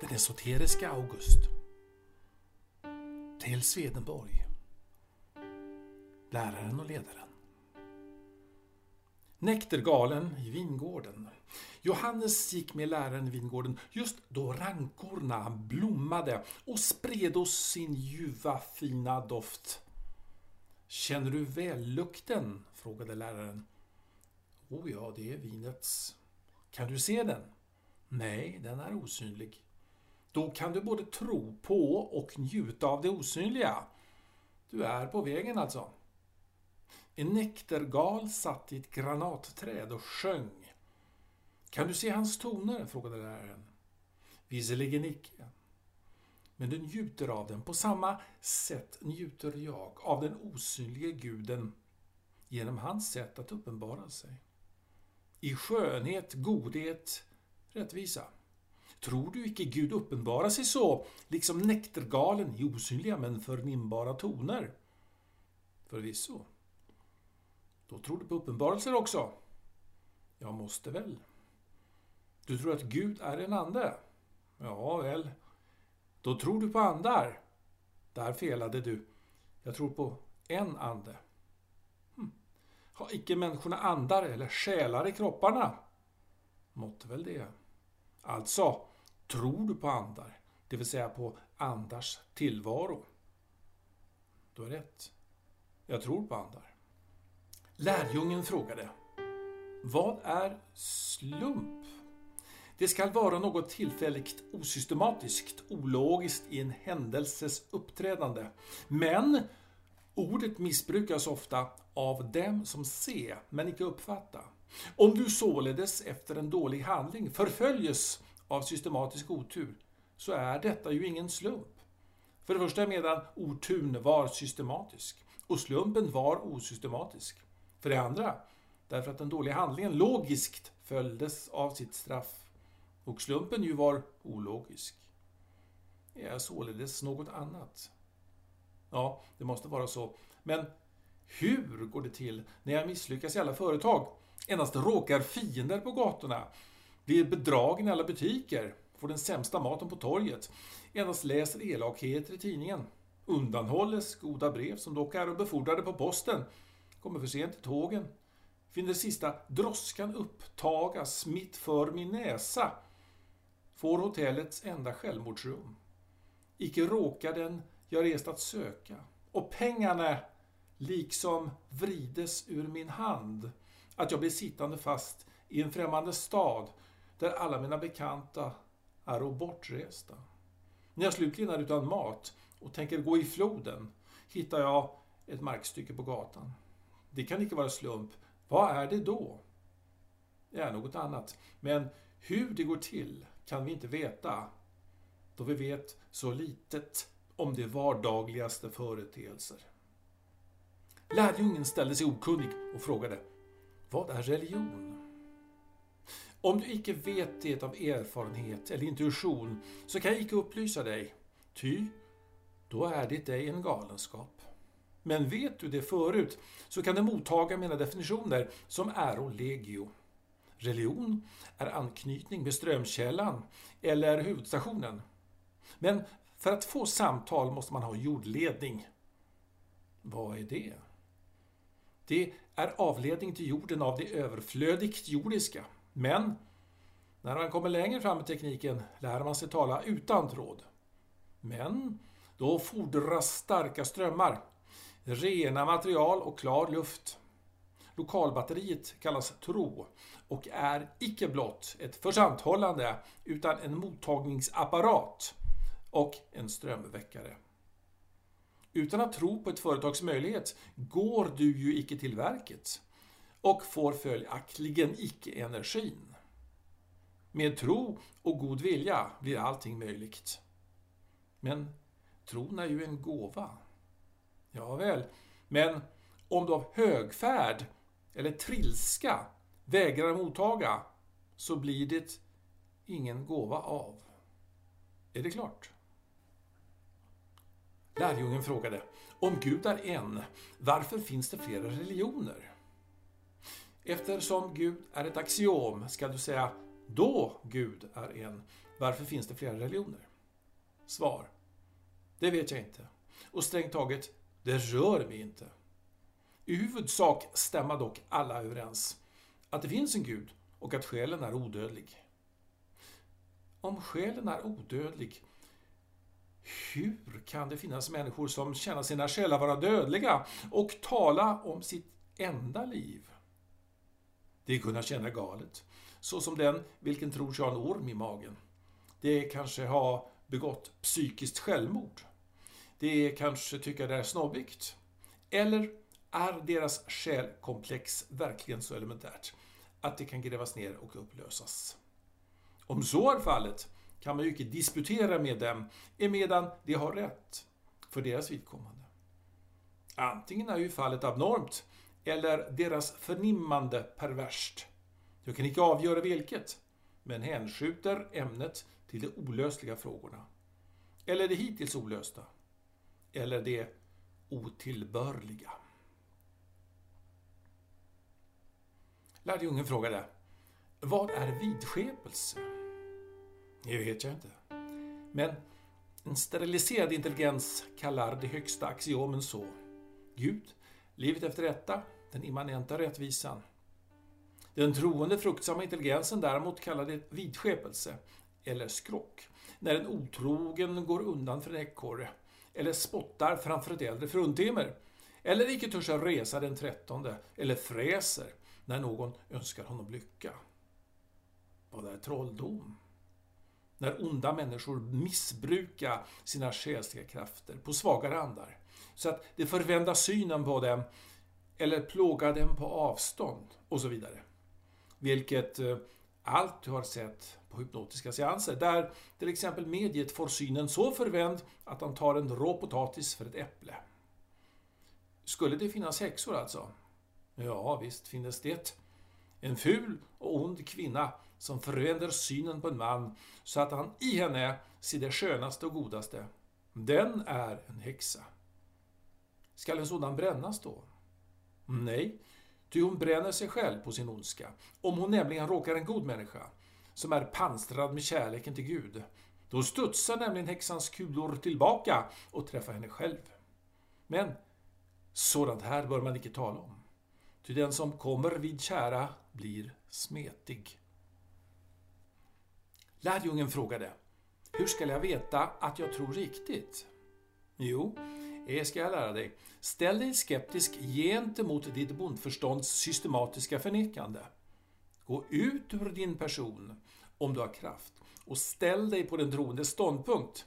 den esoteriska August. Till Swedenborg. Läraren och ledaren. Näktergalen i vingården. Johannes gick med läraren i vingården just då rankorna blommade och spred sin ljuva fina doft. Känner du väl lukten? frågade läraren. O oh ja, det är vinets. Kan du se den? Nej, den är osynlig. Då kan du både tro på och njuta av det osynliga. Du är på vägen alltså. En näktergal satt i ett granatträd och sjöng. Kan du se hans toner? frågade läraren. Visserligen icke. Men du njuter av den. På samma sätt njuter jag av den osynlige guden genom hans sätt att uppenbara sig. I skönhet, godhet, rättvisa. Tror du icke Gud uppenbarar sig så, liksom näktergalen i osynliga men förnimbara toner? Förvisso. Då tror du på uppenbarelser också? Jag måste väl. Du tror att Gud är en ande? Ja, väl. Då tror du på andar? Där felade du. Jag tror på en ande. Hm. Har icke människorna andar eller själar i kropparna? Måtte väl det. Alltså, tror du på andar, det vill säga på andars tillvaro? Du har rätt. Jag tror på andar. Lärjungen frågade Vad är slump? Det skall vara något tillfälligt osystematiskt, ologiskt i en händelses uppträdande. Men ordet missbrukas ofta av dem som se, men icke uppfatta. Om du således efter en dålig handling förföljes av systematisk otur, så är detta ju ingen slump. För det första medan oturn var systematisk och slumpen var osystematisk. För det andra, därför att den dåliga handlingen logiskt följdes av sitt straff och slumpen ju var ologisk. Är således något annat. Ja, det måste vara så. Men hur går det till när jag misslyckas i alla företag? Endast råkar fiender på gatorna, blir bedragen i alla butiker, får den sämsta maten på torget, endast läser elakheter i tidningen, undanhålles goda brev som dock är befordrade på posten, kommer för sent till tågen, finner sista droskan upptagas mitt för min näsa, får hotellets enda självmordsrum. Icke råkar den jag rest att söka, och pengarna liksom vrides ur min hand, att jag blir sittande fast i en främmande stad där alla mina bekanta är bortresta. När jag slutligen är utan mat och tänker gå i floden hittar jag ett markstycke på gatan. Det kan inte vara slump. Vad är det då? Det är något annat. Men hur det går till kan vi inte veta, då vi vet så litet om de vardagligaste företeelser. Lärjungen ställde sig okunnig och frågade Vad är religion? Om du icke vet det av erfarenhet eller intuition så kan jag icke upplysa dig, ty då är det dig en galenskap. Men vet du det förut så kan du mottaga mina definitioner som är och legio. Religion är anknytning med strömkällan eller huvudstationen. Men för att få samtal måste man ha jordledning. Vad är det? Det är avledning till jorden av det överflödigt jordiska. Men när man kommer längre fram i tekniken lär man sig tala utan tråd. Men då fordras starka strömmar, rena material och klar luft. Lokalbatteriet kallas tro och är icke blott ett försanthållande utan en mottagningsapparat och en strömväckare. Utan att tro på ett företags möjlighet går du ju icke till verket och får följaktligen icke energin. Med tro och god vilja blir allting möjligt. Men tron är ju en gåva. Ja väl, men om du av högfärd eller trilska vägrar mottaga så blir det ingen gåva av. Är det klart? Lärjungen frågade, om Gud är en, varför finns det flera religioner? Eftersom Gud är ett axiom ska du säga då Gud är en. Varför finns det flera religioner? Svar. Det vet jag inte. Och strängt taget, det rör mig inte. I huvudsak stämmer dock alla överens att det finns en gud och att själen är odödlig. Om själen är odödlig, hur kan det finnas människor som känner sina själar vara dödliga och tala om sitt enda liv? Det kunna känna galet, så som den vilken tror sig ha en orm i magen. Det kanske ha begått psykiskt självmord. Det kanske tycka det är snobbigt. Eller är deras själkomplex verkligen så elementärt att det kan grävas ner och upplösas? Om så är fallet kan man ju inte disputera med dem emedan de har rätt för deras vidkommande. Antingen är ju fallet abnormt eller deras förnimmande perverst. Jag kan inte avgöra vilket, men hänskjuter ämnet till de olösliga frågorna. Eller det hittills olösta. Eller det otillbörliga. Lärjungen frågade Vad är vidskepelse? Det vet jag inte. Men en steriliserad intelligens kallar de högsta axiomen så. Gud, livet efter detta, den immanenta rättvisan. Den troende fruktsamma intelligensen däremot kallar det vidskepelse, eller skrock, när en otrogen går undan för en ekorre, eller spottar framför ett äldre fruntimmer, eller icke törs resa den trettonde, eller fräser när någon önskar honom lycka. Vad är trolldom? När onda människor missbrukar sina själsliga krafter på svagare andar, så att det förvända synen på dem eller plågar dem på avstånd och så vidare. Vilket eh, allt du har sett på hypnotiska seanser, där till exempel mediet får synen så förvänd att han tar en rå potatis för ett äpple. Skulle det finnas häxor alltså? Ja, visst finns det. En ful och ond kvinna som förvänder synen på en man så att han i henne ser det skönaste och godaste. Den är en häxa. Skall en sådan brännas då? Nej, ty hon bränner sig själv på sin ondska. Om hon nämligen råkar en god människa, som är pansrad med kärleken till Gud, då studsar nämligen häxans kulor tillbaka och träffar henne själv. Men sådant här bör man icke tala om. Ty den som kommer vid kära blir smetig. Lärjungen frågade, hur skall jag veta att jag tror riktigt? Jo, det ska jag lära dig. Ställ dig skeptisk gentemot ditt bondförstånds systematiska förnekande. Gå ut ur din person, om du har kraft, och ställ dig på den troendes ståndpunkt.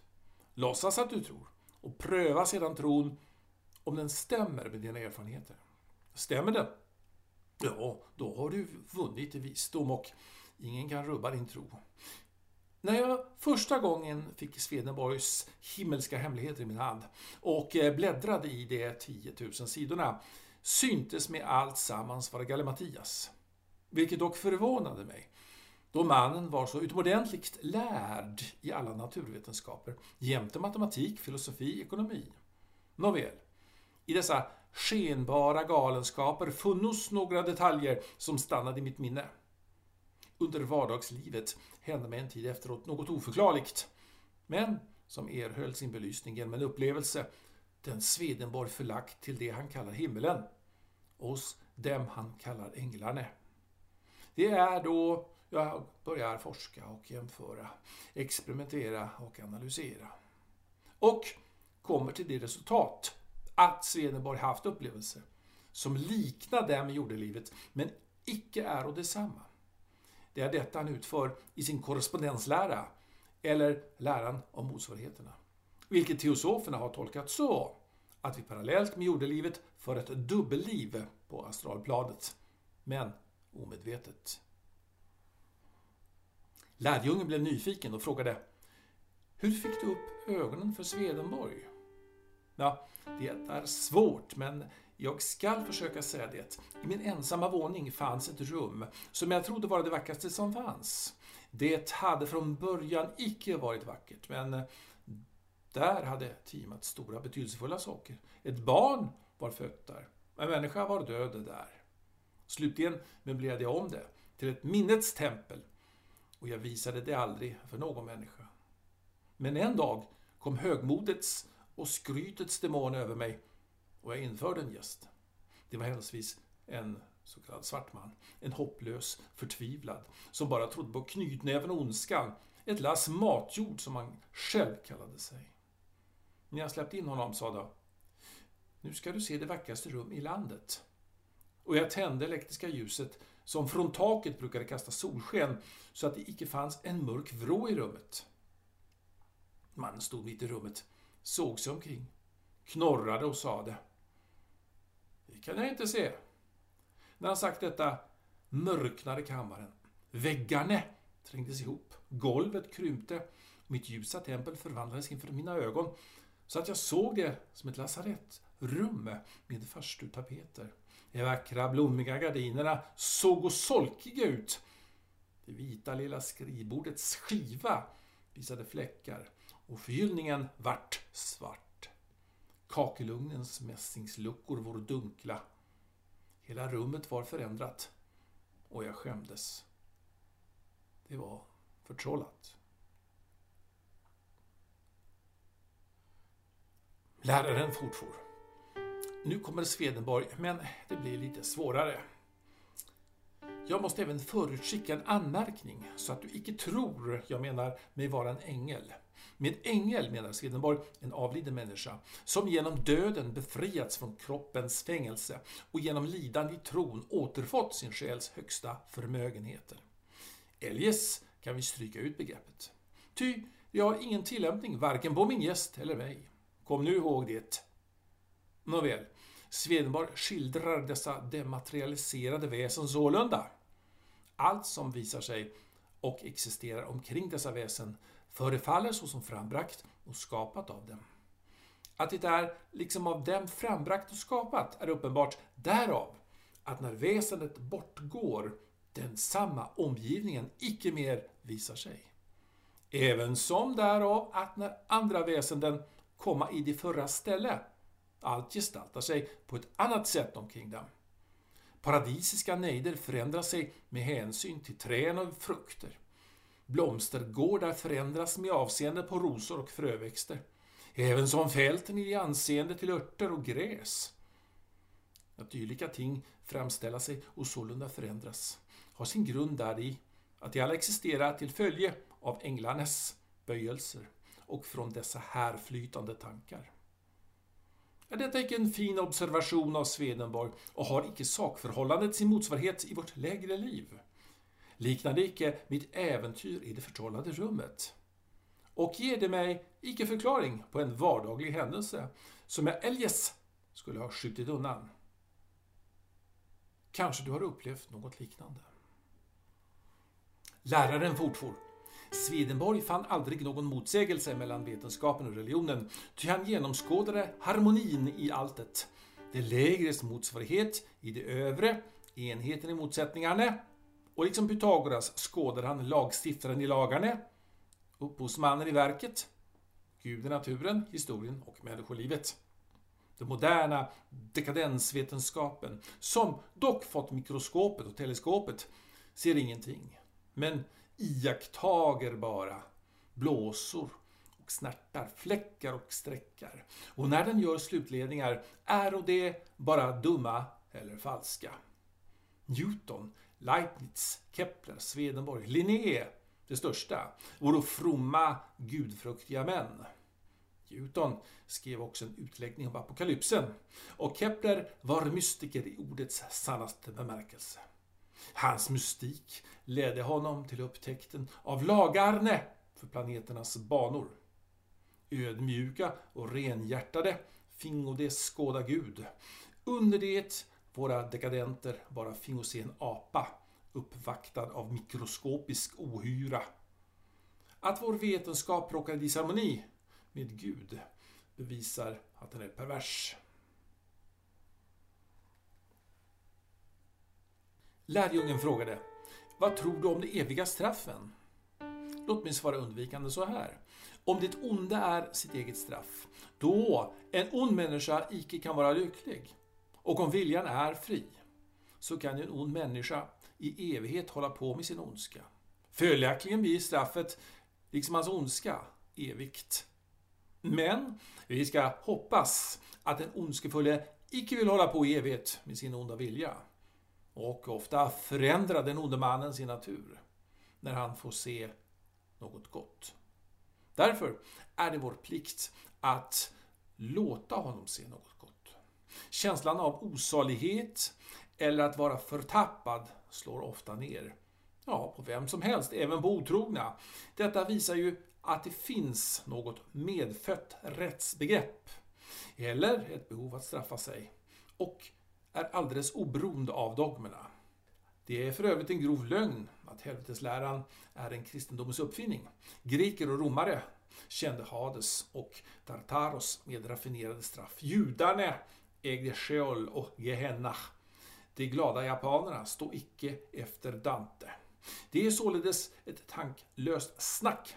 Låtsas att du tror och pröva sedan tron om den stämmer med dina erfarenheter. Stämmer den? Ja, då har du vunnit i visdom och ingen kan rubba din tro. När jag första gången fick Swedenborgs himmelska hemligheter i min hand och eh, bläddrade i de 10 000 sidorna syntes med allt sammans vara Gallimatias. Vilket dock förvånade mig, då mannen var så utomordentligt lärd i alla naturvetenskaper, jämte matematik, filosofi, ekonomi. Nåväl, i dessa skenbara galenskaper funnos några detaljer som stannade i mitt minne. Under vardagslivet hände mig en tid efteråt något oförklarligt, men som erhöll sin belysning genom en upplevelse den Swedenborg förlagt till det han kallar himmelen, Oss dem han kallar änglarna. Det är då jag börjar forska och jämföra, experimentera och analysera. Och kommer till det resultat att Swedenborg haft upplevelser som liknar dem i jordelivet, men icke är och detsamma. Det är detta han utför i sin korrespondenslära, eller läran om motsvarigheterna. Vilket teosoferna har tolkat så att vi parallellt med jordelivet för ett dubbelliv på astralplanet, men omedvetet. Lärjungen blev nyfiken och frågade Hur fick du upp ögonen för Swedenborg? Ja, det är svårt, men jag skall försöka säga det. I min ensamma våning fanns ett rum som jag trodde var det vackraste som fanns. Det hade från början icke varit vackert, men där hade timat stora betydelsefulla saker. Ett barn var fött där. En människa var död där. Slutligen möblerade jag om det till ett minnets tempel och jag visade det aldrig för någon människa. Men en dag kom högmodets och skrytets demon över mig och jag införde en gäst. Det var händelsevis en så kallad svart man. En hopplös, förtvivlad, som bara trodde på knytnäven och ondskan. Ett lass matjord som han själv kallade sig. När jag släppte in honom sa jag Nu ska du se det vackraste rum i landet. Och jag tände elektriska ljuset som från taket brukade kasta solsken så att det icke fanns en mörk vrå i rummet. Mannen stod mitt i rummet, såg sig omkring, knorrade och sade kan jag inte se. När han sagt detta mörknade kammaren. Väggarna trängdes ihop, golvet krympte, mitt ljusa tempel förvandlades inför mina ögon så att jag såg det som ett lasarett, rum med farstutapeter. De vackra blommiga gardinerna såg och solkiga ut. Det vita lilla skrivbordets skiva visade fläckar och förgyllningen vart svart. Kakelugnens mässingsluckor var dunkla. Hela rummet var förändrat och jag skämdes. Det var förtrollat. Läraren fortfor. Nu kommer Swedenborg, men det blir lite svårare. Jag måste även förutskicka en anmärkning så att du icke tror jag menar mig vara en ängel. Med ängel menar Swedenborg en avliden människa som genom döden befriats från kroppens fängelse och genom lidande i tron återfått sin själs högsta förmögenheter. Eljest kan vi stryka ut begreppet. Ty jag har ingen tillämpning varken på min gäst eller mig. Kom nu ihåg det. Nåväl, Swedenborg skildrar dessa dematerialiserade väsen sålunda. Allt som visar sig och existerar omkring dessa väsen förefaller såsom frambragt och skapat av dem. Att det är liksom av dem frambragt och skapat är uppenbart därav att när väsendet bortgår den samma omgivningen icke mer visar sig. Även som därav att när andra väsenden komma i det förra ställe allt gestaltar sig på ett annat sätt omkring dem. Paradisiska nejder förändrar sig med hänsyn till träd och frukter. Blomstergårdar förändras med avseende på rosor och fröväxter. Även som fälten i anseende till örter och gräs. Att dylika ting framställa sig och sålunda förändras har sin grund däri att de alla existerar till följe av änglarnas böjelser och från dessa härflytande tankar. Är detta icke en fin observation av Swedenborg och har icke sakförhållandet sin motsvarighet i vårt lägre liv? Liknar det icke mitt äventyr i det förtrollade rummet? Och ger det mig icke förklaring på en vardaglig händelse som jag eljest skulle ha skjutit undan? Kanske du har upplevt något liknande? Läraren fortfor. Swedenborg fann aldrig någon motsägelse mellan vetenskapen och religionen, ty han genomskådade harmonin i alltet. Det lägres motsvarighet i det övre, enheten i motsättningarna, och liksom Pythagoras skådar han lagstiftaren i lagarna, upphovsmannen i verket, Gud i naturen, historien och människolivet. Den moderna dekadensvetenskapen, som dock fått mikroskopet och teleskopet, ser ingenting. Men iakttager bara blåsor och snärtar, fläckar och streckar. Och när den gör slutledningar är och det bara dumma eller falska. Newton, Leibniz, Kepler, Swedenborg, Linné, det största, vore fromma, gudfruktiga män. Newton skrev också en utläggning om apokalypsen och Kepler var mystiker i ordets sannaste bemärkelse. Hans mystik ledde honom till upptäckten av lagarne för planeternas banor. Ödmjuka och renhjärtade fingo de skåda Gud, under det våra dekadenter bara fingo se en apa uppvaktad av mikroskopisk ohyra. Att vår vetenskap råkar i disharmoni med Gud bevisar att den är pervers. Lärjungen frågade Vad tror du om de eviga straffen? Låt mig svara undvikande så här. Om det onda är sitt eget straff, då en ond människa icke kan vara lycklig, och om viljan är fri, så kan ju en ond människa i evighet hålla på med sin ondska. Följaktligen blir straffet, liksom hans ondska, evigt. Men vi ska hoppas att den ondskefulle icke vill hålla på i evighet med sin onda vilja. Och ofta förändrar den onde mannen sin natur när han får se något gott. Därför är det vår plikt att låta honom se något gott. Känslan av osalighet eller att vara förtappad slår ofta ner. Ja, på vem som helst, även på otrogna. Detta visar ju att det finns något medfött rättsbegrepp eller ett behov att straffa sig och är alldeles oberoende av dogmerna. Det är för övrigt en grov lögn att helvetesläran är en kristendomens uppfinning. Greker och romare kände Hades och Tartaros med raffinerade straff. Judarna ägde Sheol och Gehenna. De glada japanerna stod icke efter Dante. Det är således ett tanklöst snack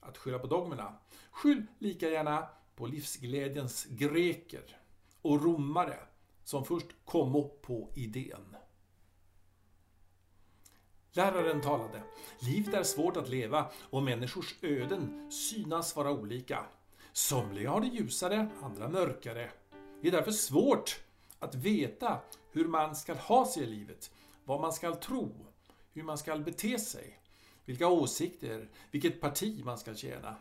att skylla på dogmerna. Skyll lika gärna på livsglädjens greker och romare som först kom på idén. Läraren talade. Livet är svårt att leva och människors öden synas vara olika. Somliga har det ljusare, andra mörkare. Det är därför svårt att veta hur man ska ha sig i livet, vad man ska tro, hur man ska bete sig, vilka åsikter, vilket parti man ska tjäna.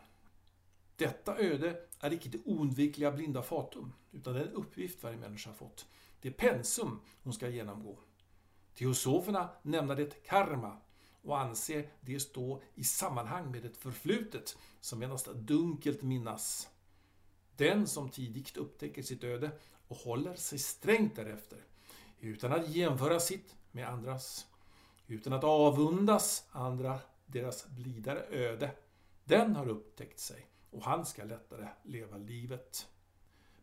Detta öde är icke det oundvikliga blinda fatum, utan det är en uppgift varje människa fått. Det är pensum hon ska genomgå. Teosoferna nämner det karma och anser det stå i sammanhang med ett förflutet som endast dunkelt minnas. Den som tidigt upptäcker sitt öde och håller sig strängt därefter, utan att jämföra sitt med andras, utan att avundas andra deras blidare öde, den har upptäckt sig och han ska lättare leva livet.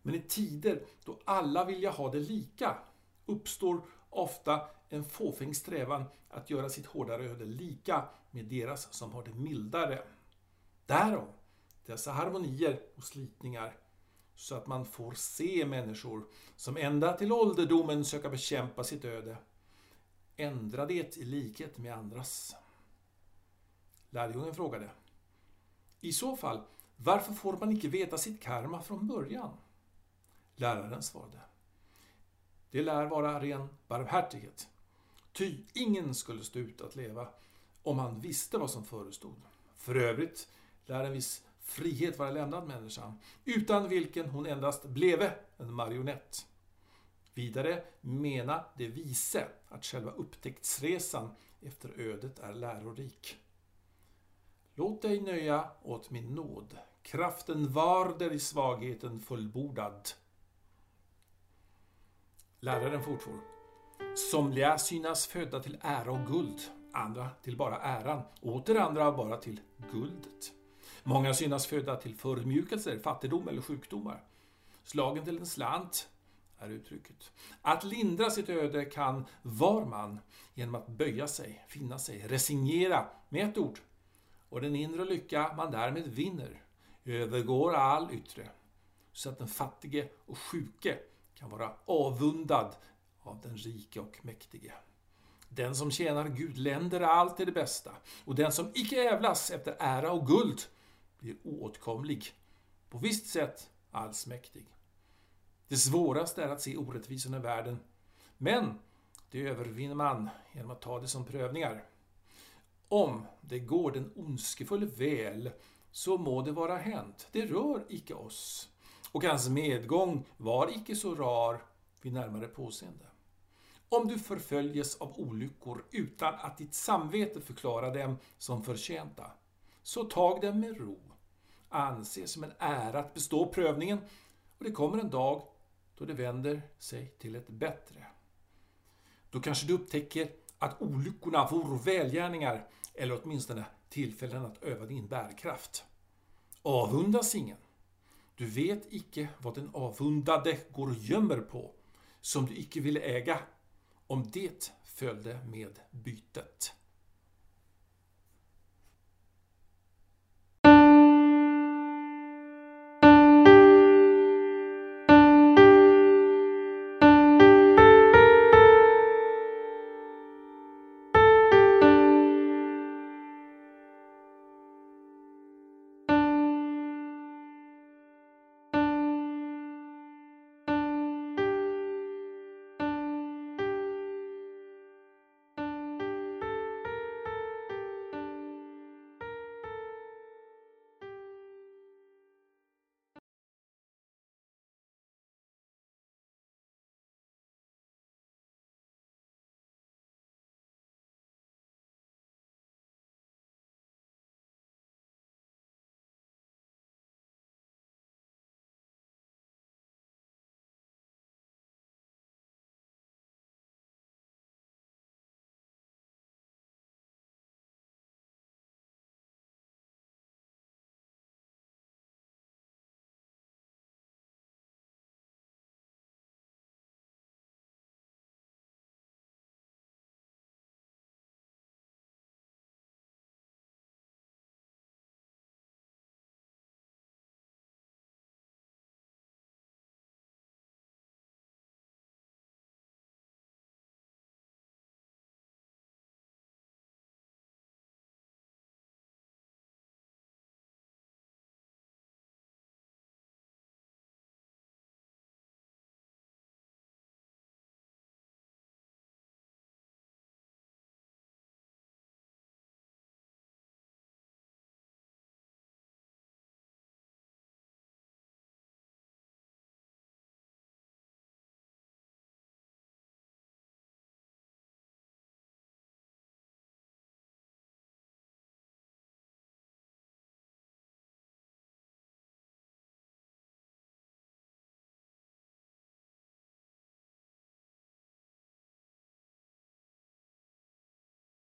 Men i tider då alla vill ha det lika uppstår ofta en fåfäng strävan att göra sitt hårdare öde lika med deras som har det mildare. Därom dessa harmonier och slitningar så att man får se människor som ända till ålderdomen söka bekämpa sitt öde. Ändra det i likhet med andras. Lärjungen frågade. I så fall, varför får man inte veta sitt karma från början? Läraren svarade. Det lär vara ren barmhärtighet. Ty ingen skulle stå ut att leva om han visste vad som förestod. För övrigt lär en viss frihet vara lämnad människan, utan vilken hon endast bleve en marionett. Vidare mena de vise att själva upptäcktsresan efter ödet är lärorik. Låt dig nöja åt min nåd. Kraften var där i svagheten fullbordad. Läraren fortfor. Somliga synas födda till ära och guld, andra till bara äran, åter andra bara till guldet. Många synas födda till förmjukelser, fattigdom eller sjukdomar. Slagen till en slant är uttrycket. Att lindra sitt öde kan var man genom att böja sig, finna sig, resignera med ett ord. Och den inre lycka man därmed vinner övergår all yttre. Så att den fattige och sjuke kan vara avundad av den rike och mäktige. Den som tjänar Gud länder allt till det bästa och den som icke ävlas efter ära och guld blir oåtkomlig, på visst sätt allsmäktig. Det svåraste är att se orättvisorna i världen, men det övervinner man genom att ta det som prövningar. Om det går den ondskefulle väl, så må det vara hänt. Det rör icke oss. Och hans medgång var icke så rar vid närmare påseende. Om du förföljes av olyckor utan att ditt samvete förklarar dem som förtjänta, så tag dem med ro. Anse som en ära att bestå prövningen och det kommer en dag då det vänder sig till ett bättre. Då kanske du upptäcker att olyckorna vore välgärningar eller åtminstone tillfällen att öva din bärkraft. Avundas ingen. Du vet icke vad den avundade går och gömmer på, som du icke ville äga, om det följde med bytet.